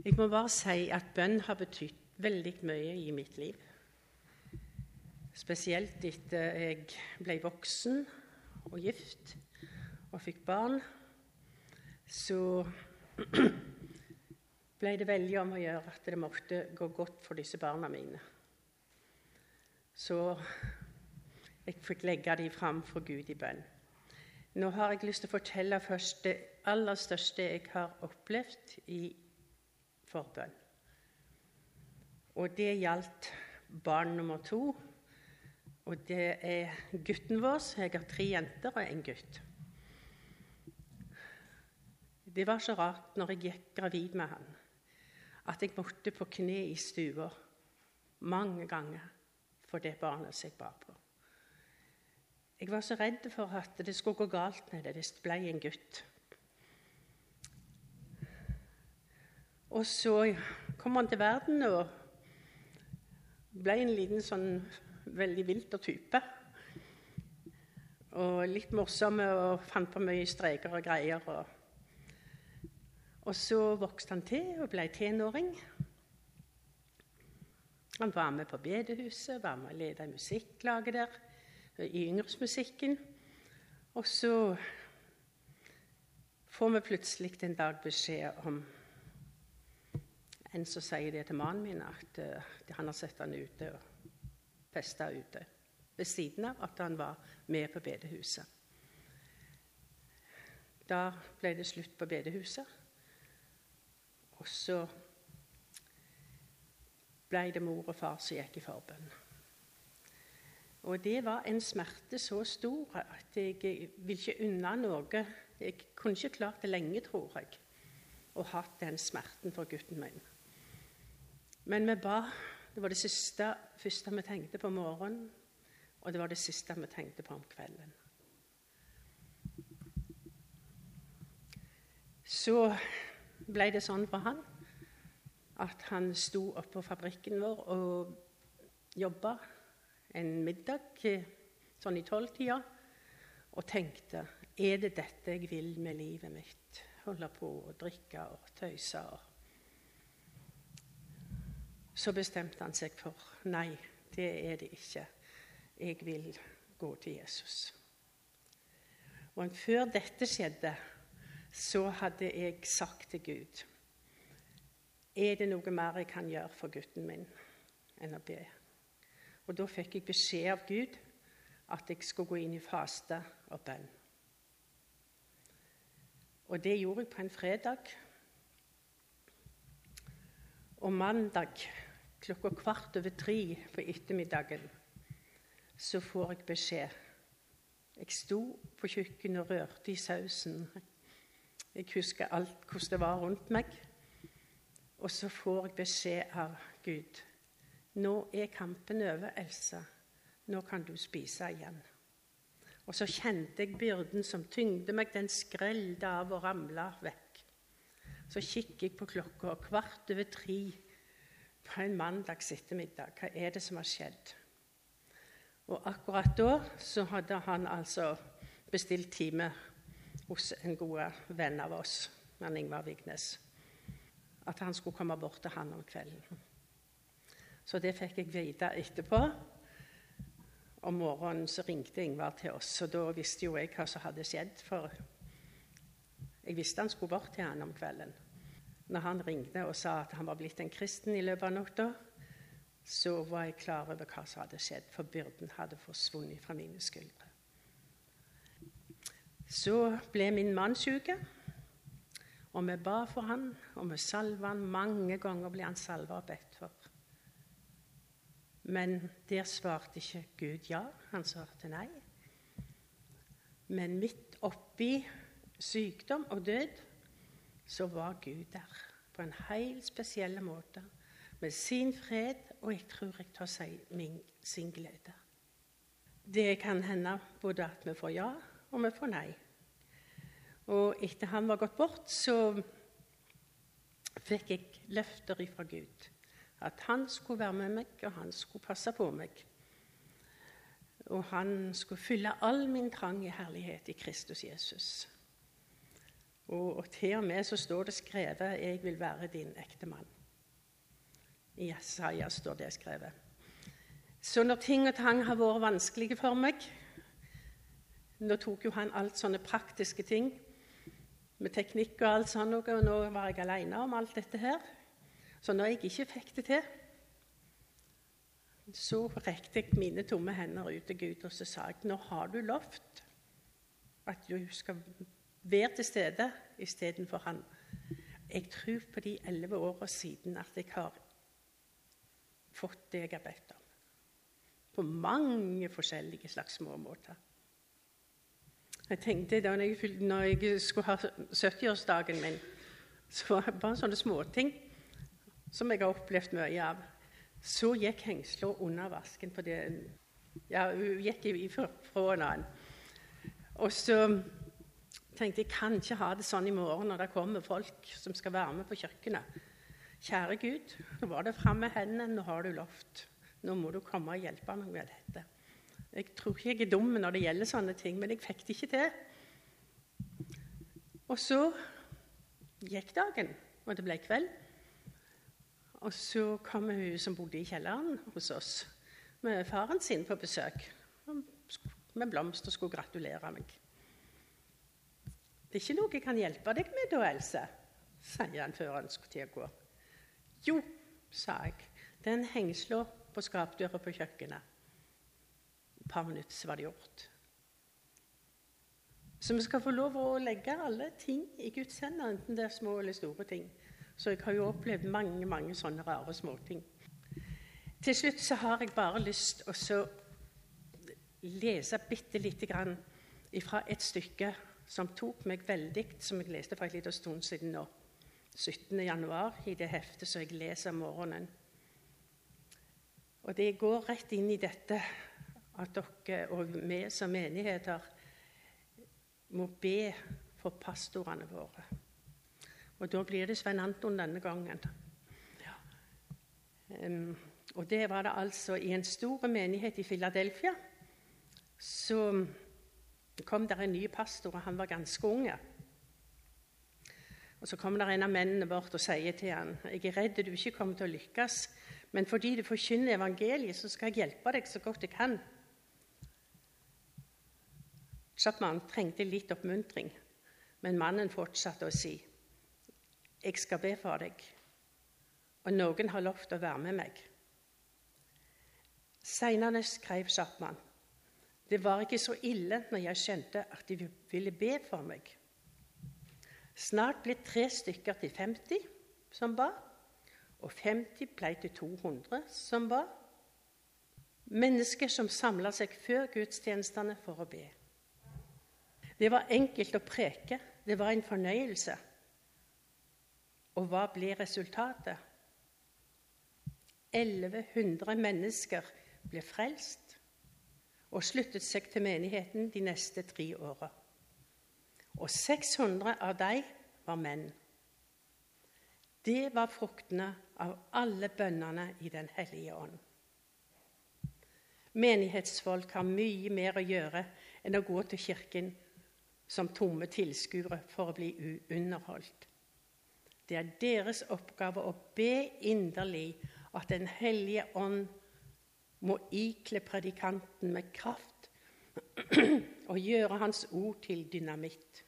Jeg må bare si at bønn har betydd veldig mye i mitt liv. Spesielt etter jeg ble voksen og gift og fikk barn. Så ble det veldig om å gjøre at det måtte gå godt for disse barna mine. Så jeg fikk legge dem fram for Gud i bønn. Nå har jeg lyst til å fortelle først det aller største jeg har opplevd i forbønn. Og det gjaldt barn nummer to. Og det er gutten vår. Jeg har tre jenter og en gutt. Det var så rart når jeg gikk gravid med han, at jeg måtte på kne i stua mange ganger for det barnet som jeg bar på. Jeg var så redd for at det skulle gå galt med det hvis det ble en gutt. Og så kom han til verden og ble en liten sånn veldig vilter type. Og litt morsom og fant på mye streker og greier. Og, og så vokste han til og ble tenåring. Han var med på bedehuset, var med å lede musikklaget der, i yngresmusikken. Og så får vi plutselig en dag beskjed om en som sier det til mannen min, at uh, han har sett han ute og festa ute. Ved siden av at han var med på bedehuset. Da ble det slutt på bedehuset. Og så ble det mor og far som gikk i forbønn. Og det var en smerte så stor at jeg vil ikke unna noe. Jeg kunne ikke klart det lenge, tror jeg, å ha den smerten for gutten min. Men vi ba. Det var det siste, første vi tenkte på morgenen, og det var det siste vi tenkte på om kvelden. Så ble det sånn for han at han sto oppe på fabrikken vår og jobba en middag sånn i tolvtida og tenkte er det dette jeg vil med livet mitt? Holde på å drikke og tøyse og så bestemte han seg for nei, det er det ikke. Jeg vil gå til Jesus. Og Før dette skjedde, så hadde jeg sagt til Gud Er det noe mer jeg kan gjøre for gutten min enn å be? Og Da fikk jeg beskjed av Gud at jeg skulle gå inn i faste og bønn. Og det gjorde jeg på en fredag. Og mandag klokka kvart over tre på ettermiddagen så får jeg beskjed. Jeg sto på kjøkkenet og rørte i sausen. Jeg husker alt hvordan det var rundt meg. Og så får jeg beskjed av Gud. Nå er kampen over, Elsa. Nå kan du spise igjen. Og så kjente jeg byrden som tyngde meg, den skrelde av og ramla vekk. Så kikker jeg på klokka, kvart over tre på en mandags ettermiddag. Hva er det som har skjedd? Og akkurat da så hadde han altså bestilt time hos en god venn av oss, han Ingvar Vignes. At han skulle komme bort til han om kvelden. Så det fikk jeg vite etterpå. Om morgenen så ringte Ingvar til oss, og da visste jo jeg hva som hadde skjedd. For jeg visste han skulle bort til han om kvelden når han ringte og sa at han var blitt en kristen i løpet av natta, så var jeg klar over hva som hadde skjedd, for byrden hadde forsvunnet fra mine skuldre. Så ble min mann syk, og vi ba for han, og vi salva han. Mange ganger ble han salva og bedt for. Men der svarte ikke Gud ja. Han svarte nei. Men midt oppi sykdom og død så var Gud der på en helt spesiell måte. Med sin fred, og jeg tror jeg tar si min, sin glede. Det kan hende både at vi får ja, og vi får nei. Og etter han var gått bort, så fikk jeg løfter ifra Gud. At han skulle være med meg, og han skulle passe på meg. Og han skulle fylle all min trang i herlighet i Kristus Jesus. Og, til og med så står det skrevet 'Jeg vil være din ektemann'. I Jesaja står det skrevet. Så når ting og tang har vært vanskelige for meg Nå tok jo han alt sånne praktiske ting med teknikk og alt sånt, og nå var jeg alene om alt dette her. Så når jeg ikke fikk det til, så rekte jeg mine tomme hender ut til Gud og så sa jeg, nå har du lovt at du skal være til stede istedenfor han. Jeg tror på de elleve åra siden at jeg har fått det jeg har bedt om. På mange forskjellige slags små måter. Jeg tenkte da jeg, når jeg skulle ha 70-årsdagen min, så var det bare sånne småting som jeg har opplevd mye av. Så gikk hengsla under vasken på det Ja, hun gikk ifra en annen. Og så tenkte jeg kan ikke ha det sånn i morgen når det kommer folk som skal være med på kjøkkenet. Kjære Gud, nå var det fram med hendene, nå har du lovt. Nå må du komme og hjelpe meg med dette. Jeg tror ikke jeg er dum når det gjelder sånne ting, men jeg fikk det ikke til. Og så gikk dagen, og det ble kveld. Og så kom hun som bodde i kjelleren hos oss, med faren sin på besøk. Med blomster skulle gratulere meg. 'Det er ikke noe jeg kan hjelpe deg med da, Else', sier han før han skulle til å gå. 'Jo', sa jeg. 'Den hengsla på skapdøra på kjøkkenet.' Et par minutter så var det gjort. Så vi skal få lov å legge alle ting i Guds hender, enten det er små eller store ting. Så jeg har jo opplevd mange mange sånne rare småting. Til slutt så har jeg bare lyst til å lese bitte lite grann fra et stykke som tok meg veldig, som jeg leste for en liten stund siden nå. 17. januar i det heftet som jeg leser om morgenen. Og det går rett inn i dette at dere og vi som menigheter må be for pastorene våre. Og da blir det Svein Anton denne gangen. Ja. Um, og det var det altså i en stor menighet i Philadelphia. Så kom der en ny pastor, og han var ganske unge. Og Så kommer der en av mennene bort og sier til han, jeg er redd du ikke kommer til å lykkes, men fordi du forkynner evangeliet, så skal jeg hjelpe deg så godt jeg kan. Chapman trengte litt oppmuntring, men mannen fortsatte å si jeg skal be for deg, og noen har lovt å være med meg. Seinere skrev Chapman det var ikke så ille når jeg skjønte at de ville be for meg. Snart ble tre stykker til 50 som ba, og 50 ble til 200 som ba. Mennesker som samla seg før gudstjenestene for å be. Det var enkelt å preke, det var en fornøyelse. Og hva ble resultatet? 1100 mennesker ble frelst og sluttet seg til menigheten de neste tre åra. Og 600 av dem var menn. Det var fruktene av alle bønnene i Den hellige ånd. Menighetsfolk har mye mer å gjøre enn å gå til kirken som tomme tilskuere for å bli underholdt. Det er deres oppgave å be inderlig at Den hellige ånd må ikle predikanten med kraft og gjøre hans ord til dynamitt.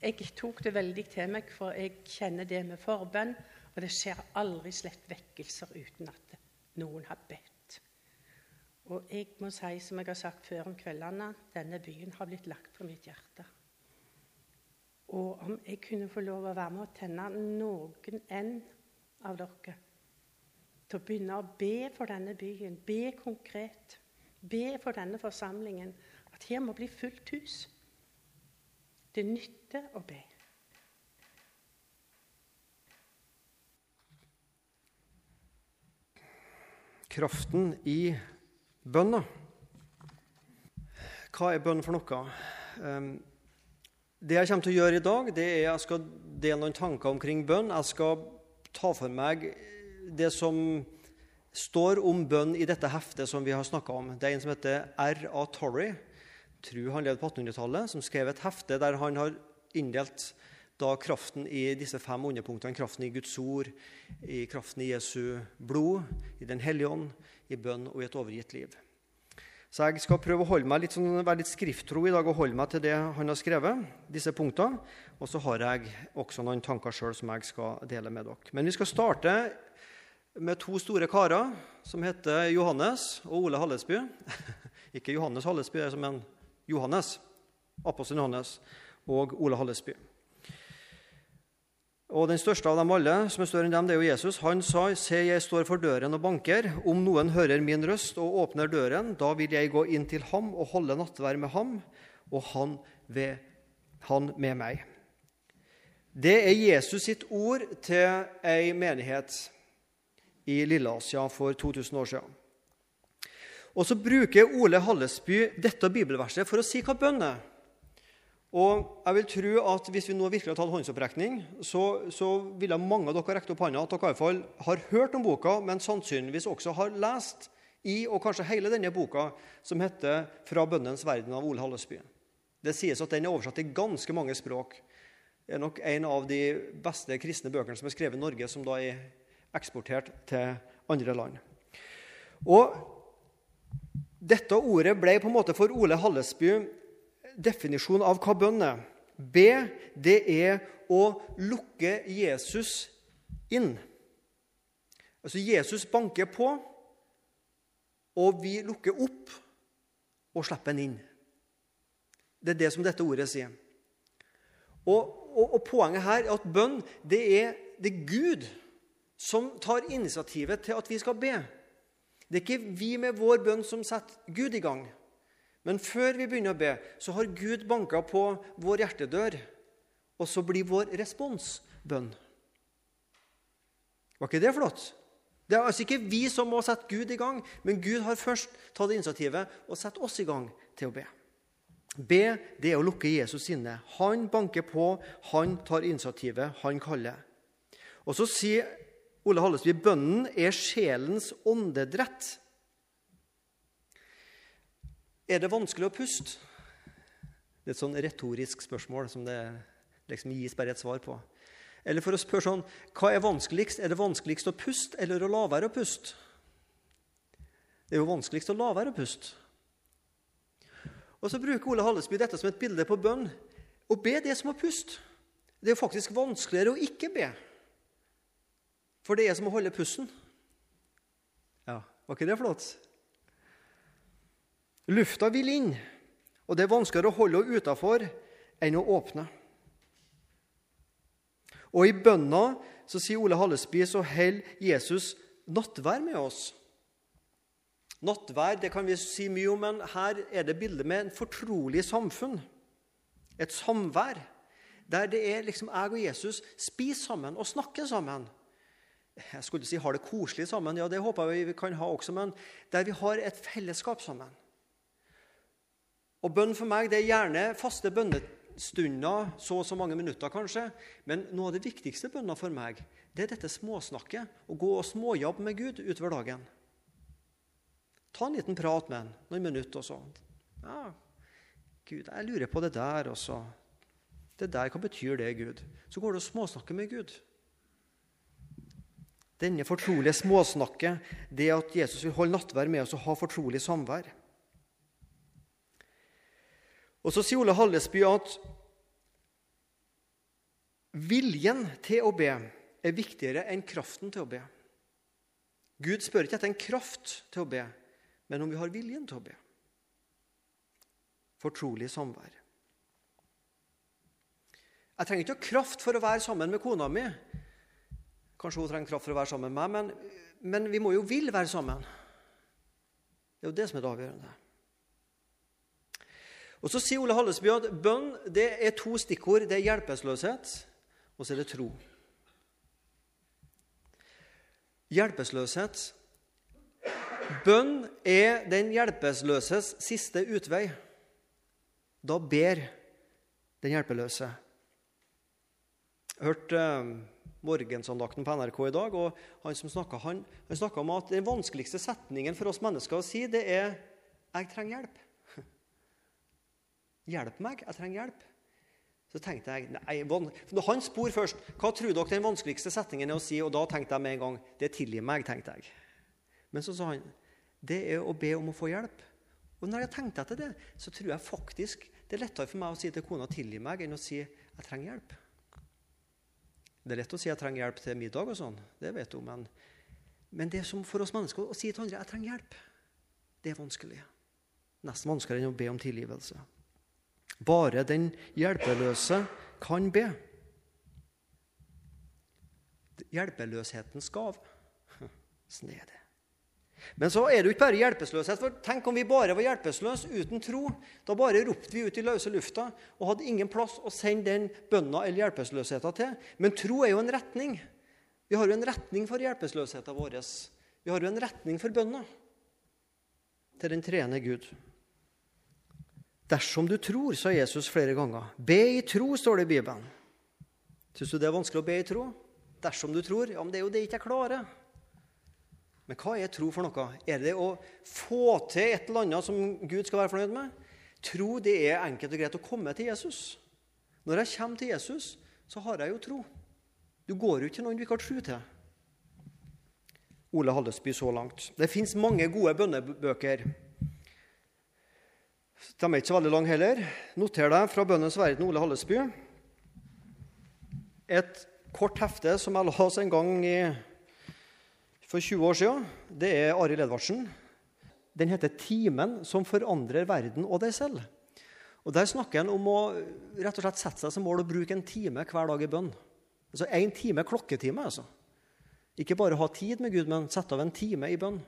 Jeg tok det veldig til meg, for jeg kjenner det med forbønn, og det skjer aldri slett vekkelser uten at noen har bedt. Og jeg må si, som jeg har sagt før om kveldene, denne byen har blitt lagt på mitt hjerte. Og om jeg kunne få lov å være med å tenne noen enn av dere til å begynne å be for denne byen. Be konkret. Be for denne forsamlingen. At her må bli fullt hus. Det nytter å be. Kraften i bønna. Hva er bønn for noe? Ehm, det jeg kommer til å gjøre i dag, det er jeg skal dele noen tanker omkring bønn. Jeg skal ta for meg det som står om bønn i dette heftet som vi har snakka om. Det er en som heter R.A. Torrey, tror han levde på 1800-tallet, som skrev et hefte der han har inndelt da kraften i disse fem underpunktene, kraften i Guds ord, i kraften i Jesu blod, i Den hellige ånd, i bønn og i et overgitt liv. Så jeg skal prøve å holde meg litt, sånn, være litt skrifttro i dag og holde meg til det han har skrevet, disse punktene. Og så har jeg også noen tanker sjøl som jeg skal dele med dere. Men vi skal starte med to store karer som heter Johannes og Ole Hallesby. Ikke Johannes Hallesby, men Johannes, apostelen Johannes, og Ole Hallesby. Og Den største av dem alle, som er større enn dem, det er jo Jesus. Han sa, 'Se, jeg står for døren og banker. Om noen hører min røst og åpner døren, da vil jeg gå inn til ham og holde nattverd med ham, og han, ved, han med meg.' Det er Jesus sitt ord til ei menighet i Lilleasia for 2000 år siden. Og så bruker Ole Hallesby dette bibelverset for å si hva bønn er. Og jeg vil tro at Hvis vi nå virkelig har tatt håndsopprekning, så, så ville mange av dere rekke opp hånda at dere i hvert fall har hørt om boka, men sannsynligvis også har lest i og kanskje hele denne boka, som heter 'Fra bønnens verden' av Ole Hallesby. Det sies at den er oversatt til ganske mange språk. Det er nok en av de beste kristne bøkene som er skrevet i Norge, som da er eksportert til andre land. Og dette ordet ble på en måte for Ole Hallesby definisjon av hva bønn er. Be, det er å lukke Jesus inn. Altså Jesus banker på, og vi lukker opp og slipper han inn. Det er det som dette ordet sier. Og, og, og Poenget her er at bønn det er, det er Gud som tar initiativet til at vi skal be. Det er ikke vi med vår bønn som setter Gud i gang. Men før vi begynner å be, så har Gud banka på vår hjertedør, og så blir vår respons bønn. Var ikke det flott? Det er altså ikke vi som må sette Gud i gang, men Gud har først tatt initiativet og satt oss i gang til å be. Be det er å lukke Jesus inne. Han banker på, han tar initiativet, han kaller. Og Så sier Ole Hallesby bønnen er sjelens åndedrett. Er det vanskelig å puste? Det er et sånn retorisk spørsmål som det liksom gis bare et svar på. Eller for å spørre sånn Hva er vanskeligst? Er det vanskeligst å puste eller å la være å puste? Det er jo vanskeligst å la være å puste. Og så bruker Ole Hallesby dette som et bilde på bønn. Å be det som å puste. Det er jo faktisk vanskeligere å ikke be. For det er som å holde pusten. Ja, var ikke det flott? Lufta vil inn, og det er vanskeligere å holde henne utafor enn å åpne. Og i bønna så sier Ole Hallesby så holder Jesus nattvær med oss. Nattvær det kan vi si mye om, men her er det bildet med en fortrolig samfunn. Et samvær der det er liksom jeg og Jesus spiser sammen og snakker sammen. Jeg skulle si har det koselig sammen, ja, det håper jeg vi kan ha også, men der vi har et fellesskap sammen. Og Bønn for meg det er gjerne faste bønnestunder, så og så mange minutter kanskje. Men noe av det viktigste bønna for meg det er dette småsnakket. Å gå og småjobbe med Gud utover dagen. Ta en liten prat med ham, noen minutter og sånn. Ja, Gud, jeg lurer på det der også. Det der, Hva betyr det, Gud? Så går du og småsnakker med Gud. Denne fortrolige småsnakket, det at Jesus vil holde nattvær med oss og ha fortrolig samvær. Og Så sier Ole Hallesby at viljen til å be er viktigere enn kraften til å be. Gud spør ikke etter en kraft til å be, men om vi har viljen til å be. Fortrolig samvær. Jeg trenger ikke kraft for å være sammen med kona mi. Kanskje hun trenger kraft for å være sammen med meg, men, men vi må jo vil være sammen. Det er jo det som er det avgjørende. Og Så sier Ole Hallesby at bønn det er to stikkord. Det er hjelpeløshet, og så er det tro. Hjelpeløshet. Bønn er den hjelpeløses siste utvei. Da ber den hjelpeløse. Hørte uh, morgensandakten på NRK i dag, og han som snakka, han, han om at den vanskeligste setningen for oss mennesker å si, det er 'Jeg trenger hjelp'. Hjelp meg, jeg trenger hjelp. Så tenkte jeg nei, han spor først hva tror dere den vanskeligste setningen er å si, og da tenkte jeg med en gang det tilgir meg. tenkte jeg. Men så sa han det er å be om å få hjelp. Og når jeg tenkte etter det, så tror jeg faktisk det er lettere for meg å si til kona 'tilgi meg' enn å si 'jeg trenger hjelp'. Det er lett å si 'jeg trenger hjelp til middag', og sånn, det vet hun, men, men det som for oss mennesker å si til andre 'jeg trenger hjelp', det er vanskelig. Nesten vanskeligere enn å be om tilgivelse. Bare den hjelpeløse kan be. Hjelpeløshetens gave. Snedig. Men så er det jo ikke bare hjelpeløshet. for Tenk om vi bare var hjelpeløse uten tro. Da bare ropte vi ut i løse lufta og hadde ingen plass å sende den bønna eller hjelpeløsheten til. Men tro er jo en retning. Vi har jo en retning for hjelpeløsheten vår. Vi har jo en retning for bønna til den treende Gud. Dersom du tror, sa Jesus flere ganger. Be i tro, står det i Bibelen. Syns du det er vanskelig å be i tro? Dersom du tror? Ja, men det er jo det ikke jeg klarer. Men hva er tro for noe? Er det å få til et eller annet som Gud skal være fornøyd med? Tro det er enkelt og greit å komme til Jesus. Når jeg kommer til Jesus, så har jeg jo tro. Du går jo ikke til noen du ikke har tro til. Ole Hallesby så langt. Det fins mange gode bønnebøker. De er ikke så veldig lange heller. Noter deg fra Bønnens verden, Ole Hallesby. Et kort hefte som jeg la oss en gang i for 20 år siden, det er Arild Edvardsen. Den heter 'Timen som forandrer verden og deg selv'. Og Der snakker han om å rett og slett sette seg som mål å bruke en time hver dag i bønn. Altså Én time klokketime. altså. Ikke bare ha tid med Gud, men sette av en time i bønn.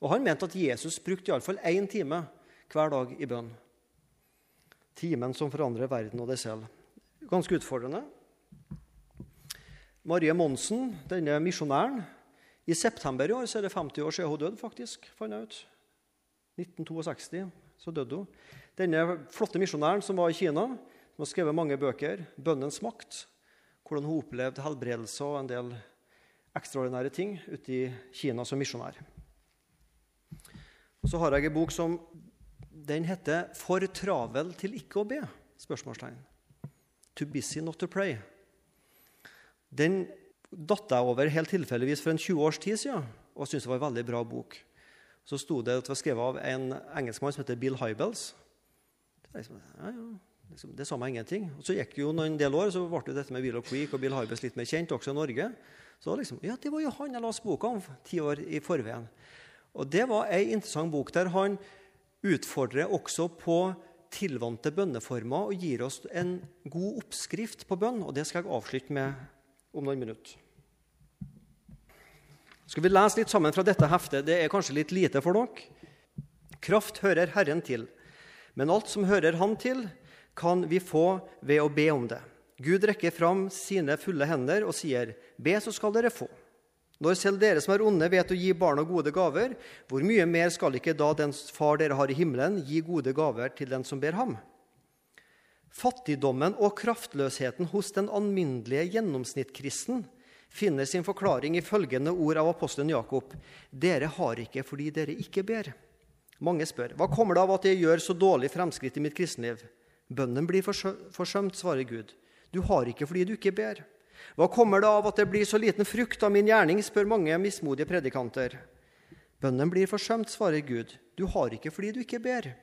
Og Han mente at Jesus brukte iallfall én time hver dag i bønn. Timen som forandrer verden og deg selv. Ganske utfordrende. Marie Monsen, denne misjonæren, i september i år så er det 50 år siden hun døde, faktisk. fant jeg ut. 1962 så døde hun. Denne flotte misjonæren som var i Kina, som har skrevet mange bøker, 'Bønnens makt', hvordan hun opplevde helbredelse og en del ekstraordinære ting ute i Kina som misjonær. Og Så har jeg en bok som den heter 'For travel til ikke å be?' spørsmålstegn. 'To busy not to pray'. Den datt jeg over helt tilfeldigvis for en 20 års tid siden og syntes det var en veldig bra bok. Så sto det at det var skrevet av en engelskmann som heter Bill Hybels. Det, liksom, ja, ja, liksom, det sa meg ingenting. Og Så gikk det jo noen del år, så ble dette med Bill og Creek og Bill Hybels litt mer kjent, også i Norge. Så liksom, ja, Det var jo han jeg leste boka om ti år i forveien. Og Det var ei interessant bok der han utfordrer også på tilvante bønneformer og gir oss en god oppskrift på bønn. og Det skal jeg avslutte med om noen minutter. Skal vi lese litt sammen fra dette heftet? Det er kanskje litt lite for dere. Kraft hører Herren til, men alt som hører Han til, kan vi få ved å be om det. Gud rekker fram sine fulle hender og sier, 'Be, så skal dere få'. Når selv dere som er onde, vet å gi barna gode gaver, hvor mye mer skal ikke da den far dere har i himmelen, gi gode gaver til den som ber ham? Fattigdommen og kraftløsheten hos den alminnelige gjennomsnittkristen finner sin forklaring i følgende ord av apostelen Jakob.: Dere har ikke fordi dere ikke ber. Mange spør hva kommer det av at jeg gjør så dårlig fremskritt i mitt kristenliv. Bønnen blir forsømt, svarer Gud. Du har ikke fordi du ikke ber. Hva kommer det av at det blir så liten frukt av min gjerning, spør mange mismodige predikanter. Bønnen blir forsømt, svarer Gud. Du har ikke fordi du ikke ber.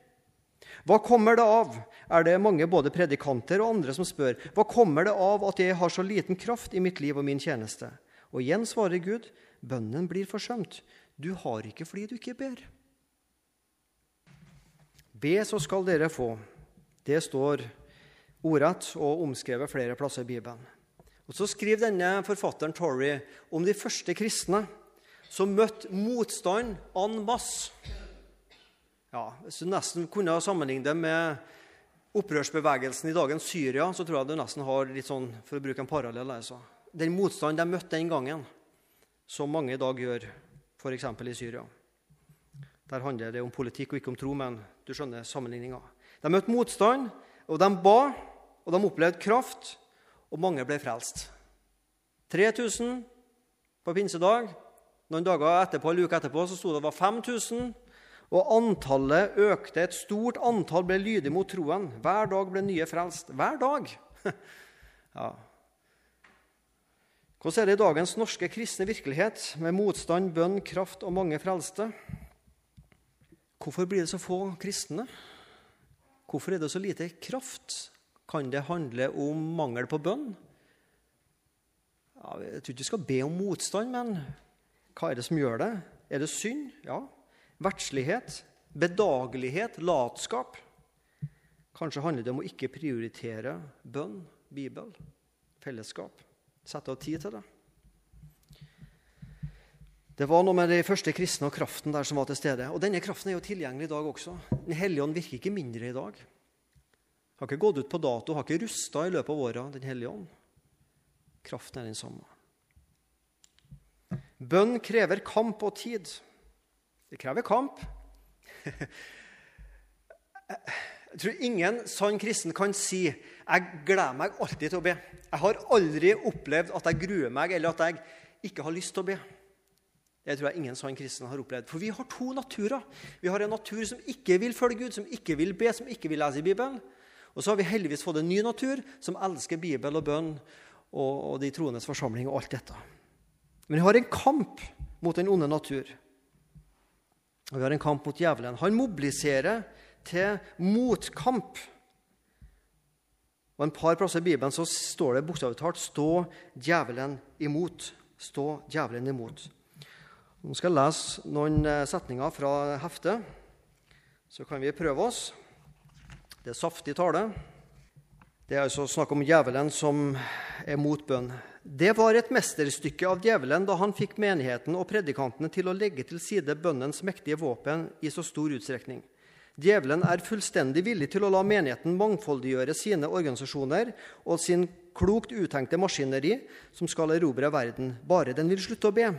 Hva kommer det av, er det mange både predikanter og andre som spør. Hva kommer det av at jeg har så liten kraft i mitt liv og min tjeneste? Og igjen svarer Gud, bønnen blir forsømt. Du har ikke fordi du ikke ber. Be, så skal dere få. Det står ordrett og omskrevet flere plasser i Bibelen. Og Så skriver denne forfatteren Torrey om de første kristne som møtte motstand en masse ja, Hvis du nesten kunne sammenligne det med opprørsbevegelsen i dagens Syria, så tror jeg du nesten har litt sånn, for å bruke en parallell altså. Den motstanden de møtte den gangen, som mange i dag gjør, f.eks. i Syria. Der handler det om politikk og ikke om tro, men du skjønner sammenligninga. De møtte motstand, og de ba, og de opplevde kraft, og mange ble frelst. 3000 på pinsedag. Noen dager etterpå, en uke etterpå så sto det at det var 5000 og antallet økte. Et stort antall ble lydig mot troen. Hver dag ble nye frelst. Hver dag! ja. Hvordan er det i dagens norske kristne virkelighet, med motstand, bønn, kraft og mange frelste? Hvorfor blir det så få kristne? Hvorfor er det så lite kraft? Kan det handle om mangel på bønn? Ja, jeg tror ikke vi skal be om motstand, men hva er det som gjør det? Er det synd? Ja. Verdslighet? Bedagelighet? Latskap? Kanskje handler det om å ikke prioritere bønn, Bibel, fellesskap. Sette av tid til det. Det var noe med de første kristne og kraften der som var til stede. Og denne kraften er jo tilgjengelig i dag også. Den hellige ånd virker ikke mindre i dag. Har ikke gått ut på dato, har ikke rusta i løpet av åra, Den hellige ånd. Kraften er den samme. Bønn krever kamp og tid. Det krever kamp. Jeg tror ingen sann kristen kan si jeg gleder meg alltid til å be. Jeg har aldri opplevd at jeg gruer meg, eller at jeg ikke har lyst til å be. Det tror jeg ingen sann kristen har opplevd. For vi har to naturer. Vi har en natur som ikke vil følge Gud, som ikke vil be, som ikke vil lese i Bibelen. Og så har vi heldigvis fått en ny natur som elsker Bibel og bønn og, og de troendes forsamling og alt dette. Men vi har en kamp mot den onde natur. Og vi har en kamp mot djevelen. Han mobiliserer til motkamp. Og En par plasser i Bibelen så står det bokstavelig talt 'stå djevelen imot'. Stå djevelen imot. Nå skal jeg lese noen eh, setninger fra heftet, så kan vi prøve oss. Det er saftig tale. Det er altså snakk om djevelen som er mot bønn. Det var et mesterstykke av djevelen da han fikk menigheten og predikantene til å legge til side bønnens mektige våpen i så stor utstrekning. Djevelen er fullstendig villig til å la menigheten mangfoldiggjøre sine organisasjoner og sin klokt uttenkte maskineri som skal erobre verden, bare den vil slutte å be.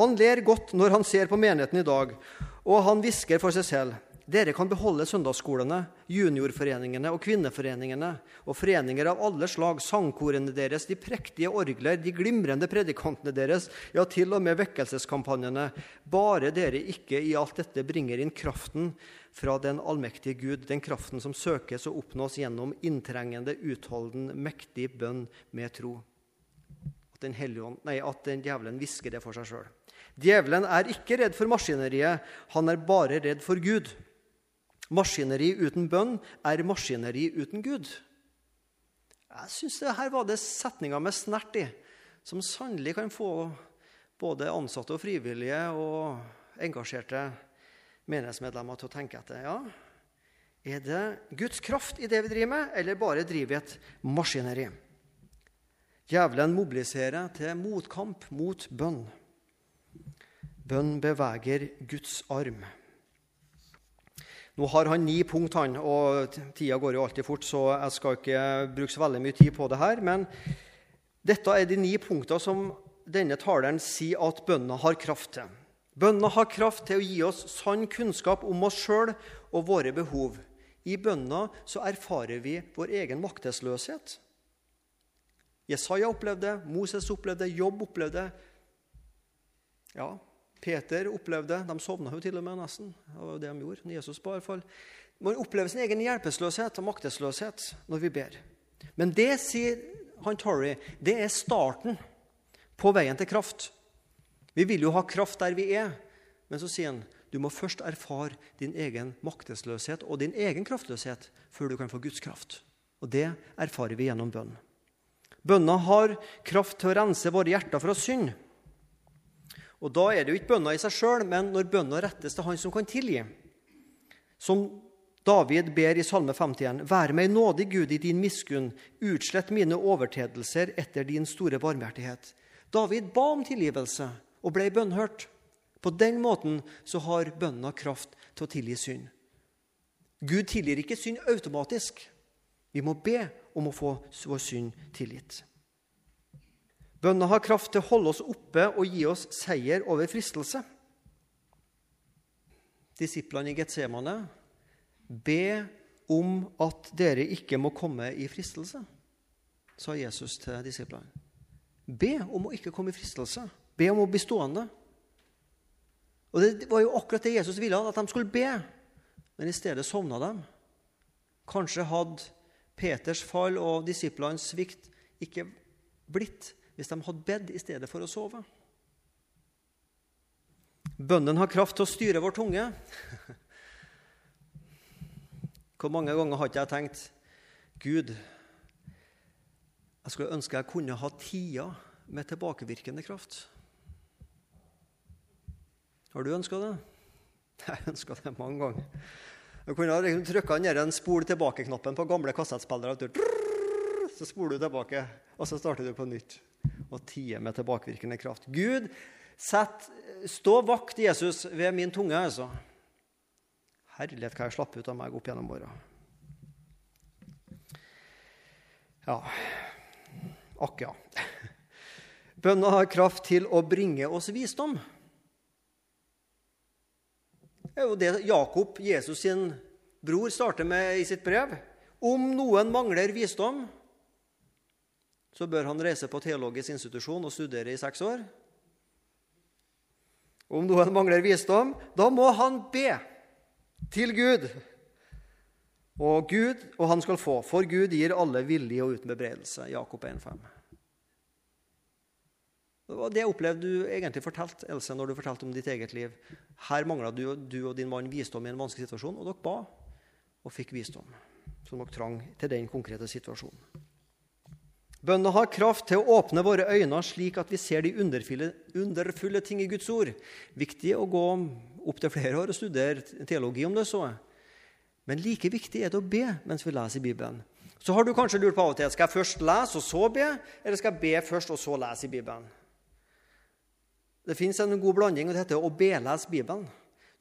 Han ler godt når han ser på menigheten i dag, og han hvisker for seg selv. Dere kan beholde søndagsskolene, juniorforeningene og kvinneforeningene og foreninger av alle slag, sangkorene deres, de prektige orgler, de glimrende predikantene deres, ja, til og med vekkelseskampanjene, bare dere ikke i alt dette bringer inn kraften fra den allmektige Gud, den kraften som søkes og oppnås gjennom inntrengende, utholden, mektig bønn med tro. At den, hellige, nei, at den djevelen hvisker det for seg sjøl. Djevelen er ikke redd for maskineriet, han er bare redd for Gud. Maskineri uten bønn er maskineri uten Gud. Jeg syns her var det setninga med snert i, som sannelig kan få både ansatte og frivillige og engasjerte menighetsmedlemmer til å tenke etter. Ja, er det Guds kraft i det vi driver med, eller bare driver vi et maskineri? Djevelen mobiliserer til motkamp mot bønn. Bønn beveger Guds arm. Nå har han ni punkt, han, og tida går jo alltid fort, så jeg skal ikke bruke så veldig mye tid på det her. Men dette er de ni punktene som denne taleren sier at bønna har kraft til. Bønna har kraft til å gi oss sann kunnskap om oss sjøl og våre behov. I bønna så erfarer vi vår egen maktesløshet. Jesaja opplevde det, Moses opplevde det, Jobb opplevde det. Ja, Peter opplevde De sovna jo til og med nesten. Det var jo det de gjorde. Jesus ba i hvert fall. Man opplever sin egen hjelpeløshet og maktesløshet når vi ber. Men det, sier han Torrey, det er starten på veien til kraft. Vi vil jo ha kraft der vi er, men så sier han du må først erfare din egen maktesløshet og din egen kraftløshet før du kan få Guds kraft. Og det erfarer vi gjennom bønn. Bønna har kraft til å rense våre hjerter fra synd. Og Da er det jo ikke bønna i seg sjøl, men når bønna rettes til Han som kan tilgi. Som David ber i Salme 51.: Vær meg nådig, Gud, i din miskunn. Utslett mine overtredelser etter din store barmhjertighet. David ba om tilgivelse og ble bønnhørt. På den måten så har bønna kraft til å tilgi synd. Gud tilgir ikke synd automatisk. Vi må be om å få vår synd tilgitt. Bønna har kraft til å holde oss oppe og gi oss seier over fristelse. Disiplene i Getsemane be om at dere ikke må komme i fristelse, sa Jesus til disiplene. Be om å ikke komme i fristelse. Be om å bli stående. Og Det var jo akkurat det Jesus ville, at de skulle be. Men i stedet sovna de. Kanskje hadde Peters fall og disiplenes svikt ikke blitt hvis de hadde bedt i stedet for å sove? Bønnen har kraft til å styre vår tunge. Hvor mange ganger har ikke jeg tenkt Gud, jeg skulle ønske jeg kunne ha tida med tilbakevirkende kraft. Har du ønska det? Jeg ønska det mange ganger. Jeg kunne ha liksom trykka ned en spol tilbake-knappen på gamle kassettspillere. Så spoler du tilbake, og så starter du på nytt. Og tider med tilbakevirkende kraft. Gud, sett, stå vakt, Jesus, ved min tunge. altså. Herlighet, hva jeg slapp ut av meg opp gjennom åra. Ja Akk, ja. Bønna har kraft til å bringe oss visdom. Det er jo det Jakob, Jesus sin bror, starter med i sitt brev. Om noen mangler visdom, så bør han reise på teologisk institusjon og studere i seks år. Om noen mangler visdom, da må han be til Gud. Og Gud, og han skal få, for Gud gir alle villig og uten bebreidelse. Jakob 1,5. Det det opplevde du egentlig fortalte, Else, når du fortalte om ditt eget liv. Her mangla du, du, og din mann visdom i en vanskelig situasjon, og dere ba og fikk visdom som dere trang til den konkrete situasjonen. Bønna har kraft til å åpne våre øyne slik at vi ser de underfulle, underfulle ting i Guds ord. Viktig å gå opp til flere år og studere teologi om det så. Men like viktig er det å be mens vi leser i Bibelen. Så har du kanskje lurt på av og til skal jeg først lese og så be, eller skal jeg be først og så lese i Bibelen. Det fins en god blanding, og det heter å belese Bibelen.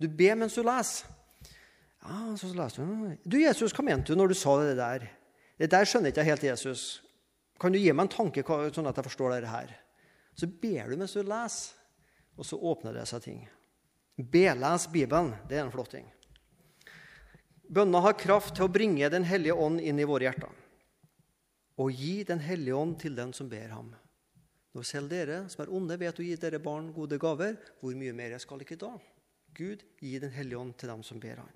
Du ber mens du leser. Ja, så leser du. Du, Jesus, hva mente du når du sa det der? Det der skjønner ikke jeg helt, Jesus. Kan du gi meg en tanke sånn at jeg forstår dette her? Så ber du mens du leser, og så åpner det seg ting. Beles Bibelen. Det er en flott ting. Bønna har kraft til å bringe Den hellige ånd inn i våre hjerter og gi Den hellige ånd til den som ber ham. Når selv dere som er onde, vet å gi dere barn gode gaver, hvor mye mer jeg skal ikke da? Gud gi Den hellige ånd til dem som ber Han.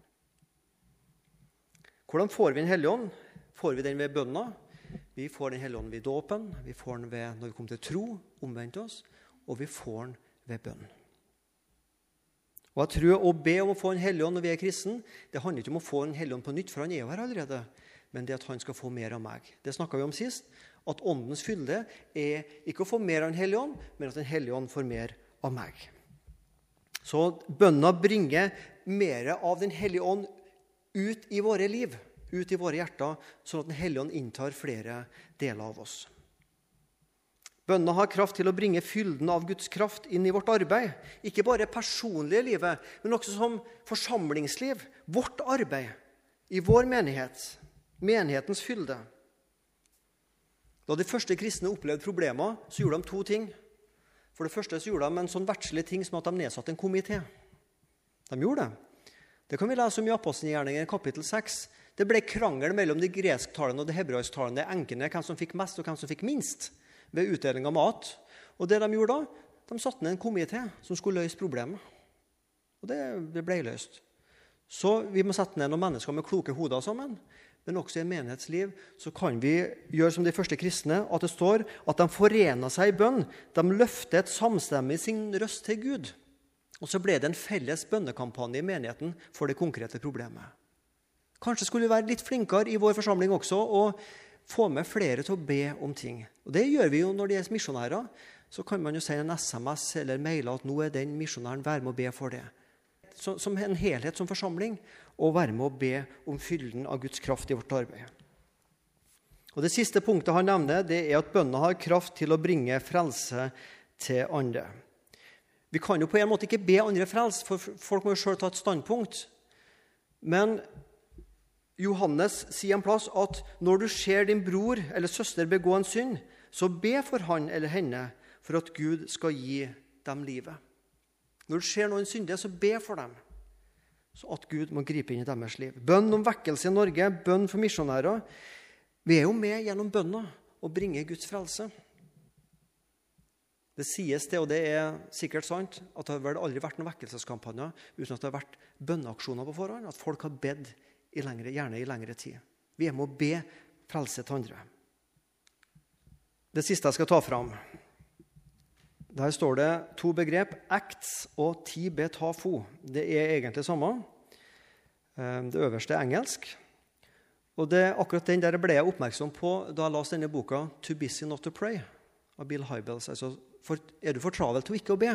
Hvordan får vi Den hellige ånd? Får vi den ved bønna? Vi får Den hellige ånd ved dåpen, vi får den ved når vi kommer til tro, omvendt oss, og vi får den ved bønn. Og jeg tror Å be om å få Den hellige ånd når vi er kristen, det handler ikke om å få Den hellige ånd på nytt, for han er jo her allerede, men det at han skal få mer av meg. Det snakka vi om sist at Åndens fylde er ikke å få mer av Den hellige ånd, men at Den hellige ånd får mer av meg. Så bønna bringer mer av Den hellige ånd ut i våre liv, ut i våre hjerter, sånn at Den hellige ånd inntar flere deler av oss. Bønna har kraft til å bringe fylden av Guds kraft inn i vårt arbeid. Ikke bare personlige livet, men også som forsamlingsliv. Vårt arbeid i vår menighet. Menighetens fylde. Da de første kristne opplevde problemer, så gjorde de to ting. For det første så gjorde de en sånn verdslig ting som at de nedsatte en komité. De gjorde det. Det kan vi lese om i Apostelgjerningen kapittel 6. Det ble krangel mellom de gresktalende og de hebraisktalende enkene hvem som fikk mest og hvem som fikk minst ved utdeling av mat. Og det De gjorde da, de satte ned en komité som skulle løse problemet. Og det, ble løst. Så vi må sette ned noen mennesker med kloke hoder sammen men også i menighetsliv, så kan vi gjøre som de første kristne, at det står at de forena seg i bønn. De løfter et samstemmig sin røst til Gud. Og så ble det en felles bønnekampanje i menigheten for det konkrete problemet. Kanskje skulle vi være litt flinkere i vår forsamling også og få med flere til å be om ting. Og Det gjør vi jo når det er misjonærer. Så kan man jo sende en SMS eller maile at nå er den misjonæren, vær med å be for det som en helhet som forsamling og være med å be om fylden av Guds kraft i vårt arbeid. Og Det siste punktet han nevner, det er at bønna har kraft til å bringe frelse til andre. Vi kan jo på en måte ikke be andre frelse, for folk må jo sjøl ta et standpunkt. Men Johannes sier en plass at når du ser din bror eller søster begå en synd, så be for han eller henne for at Gud skal gi dem livet. Når du ser noen synde, så be for dem, så at Gud må gripe inn i deres liv. Bønn om vekkelse i Norge, bønn for misjonærer. Vi er jo med gjennom bønna å bringe Guds frelse. Det sies det, og det er sikkert sant, at det har vel aldri vært noen vekkelseskampanjer uten at det har vært bønneaksjoner på forhånd. At folk har bedt i lengre, gjerne i lengre tid. Vi er med å be frelse til andre. Det siste jeg skal ta fram Der står det to begrep, acts og tibetafo. Det er egentlig samme. Eh, det øverste er engelsk. Og det er akkurat den der ble jeg oppmerksom på da jeg leste denne boka 'To Busy Not To Pray' av Bill Hybels. Altså, for, er du for travel til ikke å be?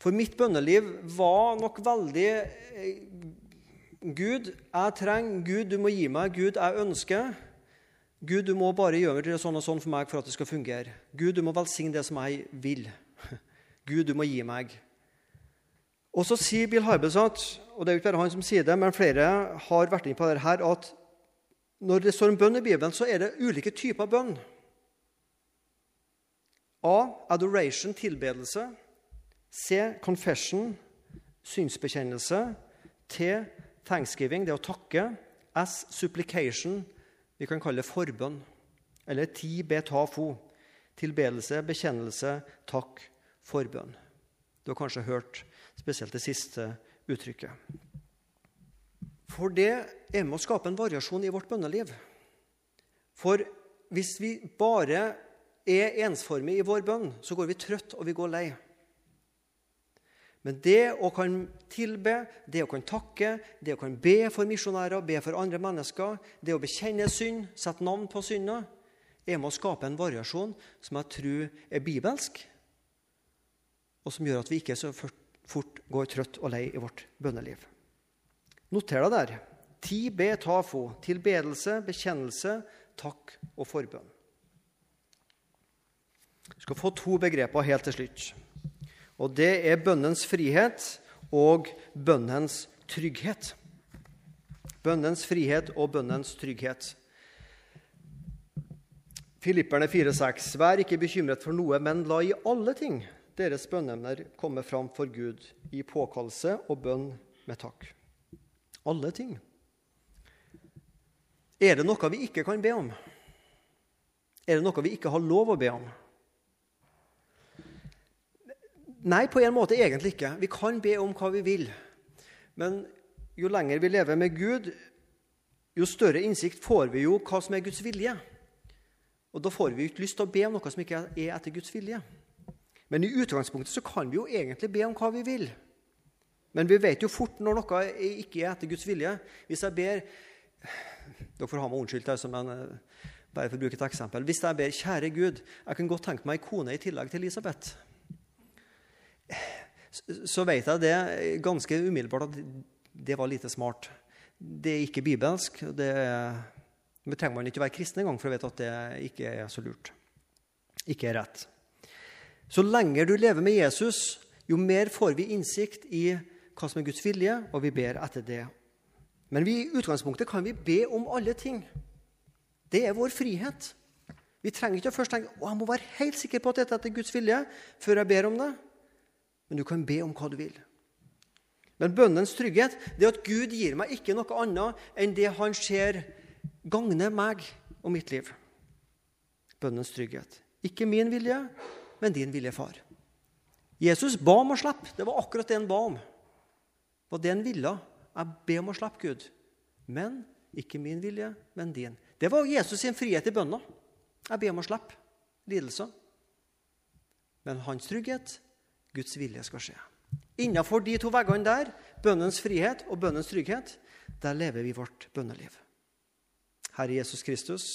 For mitt bønneliv var nok veldig eh, Gud, jeg trenger Gud, du må gi meg. Gud, jeg ønsker. Gud, du må bare gjøre det sånn og sånn for meg for at det skal fungere. Gud, du må velsigne det som jeg vil. Gud, du må gi meg. Og så sier Bill Hybels og det er jo ikke bare han som sier det, men flere har vært inne på det her, at når det står en bønn i Bibelen, så er det ulike typer bønn. A. Adoration, tilbedelse. C. Confession, synsbekjennelse. T. Thanksgiving, det å takke. S. Supplication, vi kan kalle det forbønn. Eller ti betafo, tilbedelse, bekjennelse, takk, forbønn. Du har kanskje hørt spesielt det siste uttrykket. For det er med å skape en variasjon i vårt bønneliv. For hvis vi bare er ensformige i vår bønn, så går vi trøtt og vi går lei. Men det å kan tilbe, det å kan takke, det å kan be for misjonærer, be for andre mennesker, det å bekjenne synd, sette navn på synda, er med å skape en variasjon som jeg tror er bibelsk, og som gjør at vi ikke så fort går trøtt og lei i vårt bønneliv. Noter deg der. Ti be tafo, tilbedelse, bekjennelse, takk og forbønn. Vi skal få to begreper helt til slutt. Og Det er bønnens frihet og bønnens trygghet. Bønnens frihet og bønnens trygghet. Filipperne 4,6.: Vær ikke bekymret for noe, men la i alle ting deres bønneemner komme fram for Gud i påkallelse og bønn med takk. Alle ting. Er det noe vi ikke kan be om? Er det noe vi ikke har lov å be om? Nei, på en måte egentlig ikke. Vi kan be om hva vi vil. Men jo lenger vi lever med Gud, jo større innsikt får vi jo hva som er Guds vilje. Og da får vi ikke lyst til å be om noe som ikke er etter Guds vilje. Men i utgangspunktet så kan vi jo egentlig be om hva vi vil. Men vi vet jo fort når noe ikke er etter Guds vilje. Hvis jeg ber Dere får ha meg unnskyldt, altså, men eh, bare for å bruke et eksempel. Hvis jeg ber 'Kjære Gud, jeg kan godt tenke meg ei kone i tillegg til Elisabeth', så vet jeg det ganske umiddelbart at det var lite smart. Det er ikke bibelsk. Det, men trenger man ikke være kristen engang for å vite at det ikke er så lurt. Ikke er rett. Så lenger du lever med Jesus, jo mer får vi innsikt i hva som er Guds vilje, og vi ber etter det. Men vi, i utgangspunktet kan vi be om alle ting. Det er vår frihet. Vi trenger ikke å først tenke å, jeg må være helt sikker på at dette er Guds vilje før jeg ber om det. Men du kan be om hva du vil. Men bønnens trygghet det er at Gud gir meg ikke noe annet enn det han ser gagne meg og mitt liv. Bønnens trygghet. Ikke min vilje, men din vilje, far. Jesus ba om å slippe. Det var akkurat det han ba om. Det var det han ville. Jeg ber om å slippe, Gud. Men ikke min vilje, men din. Det var Jesus sin frihet i bønna. Jeg ber om å slippe lidelser. Men hans trygghet, Guds vilje, skal skje. Innenfor de to veggene der, bønnens frihet og bønnens trygghet, der lever vi vårt bønneliv. Herre Jesus Kristus,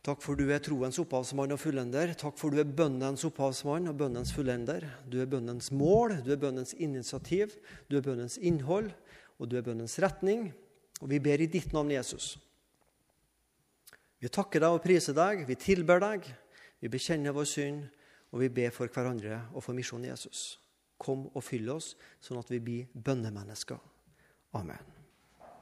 Takk for du er troens opphavsmann og fullender. Takk for du er bønnens opphavsmann og bønnens fullender. Du er bønnens mål, du er bønnens initiativ, du er bønnens innhold, og du er bønnens retning. Og vi ber i ditt navn, Jesus. Vi takker deg og priser deg, vi tilber deg, vi bekjenner vår synd, og vi ber for hverandre og for misjonen Jesus. Kom og fyll oss, sånn at vi blir bønnemennesker. Amen.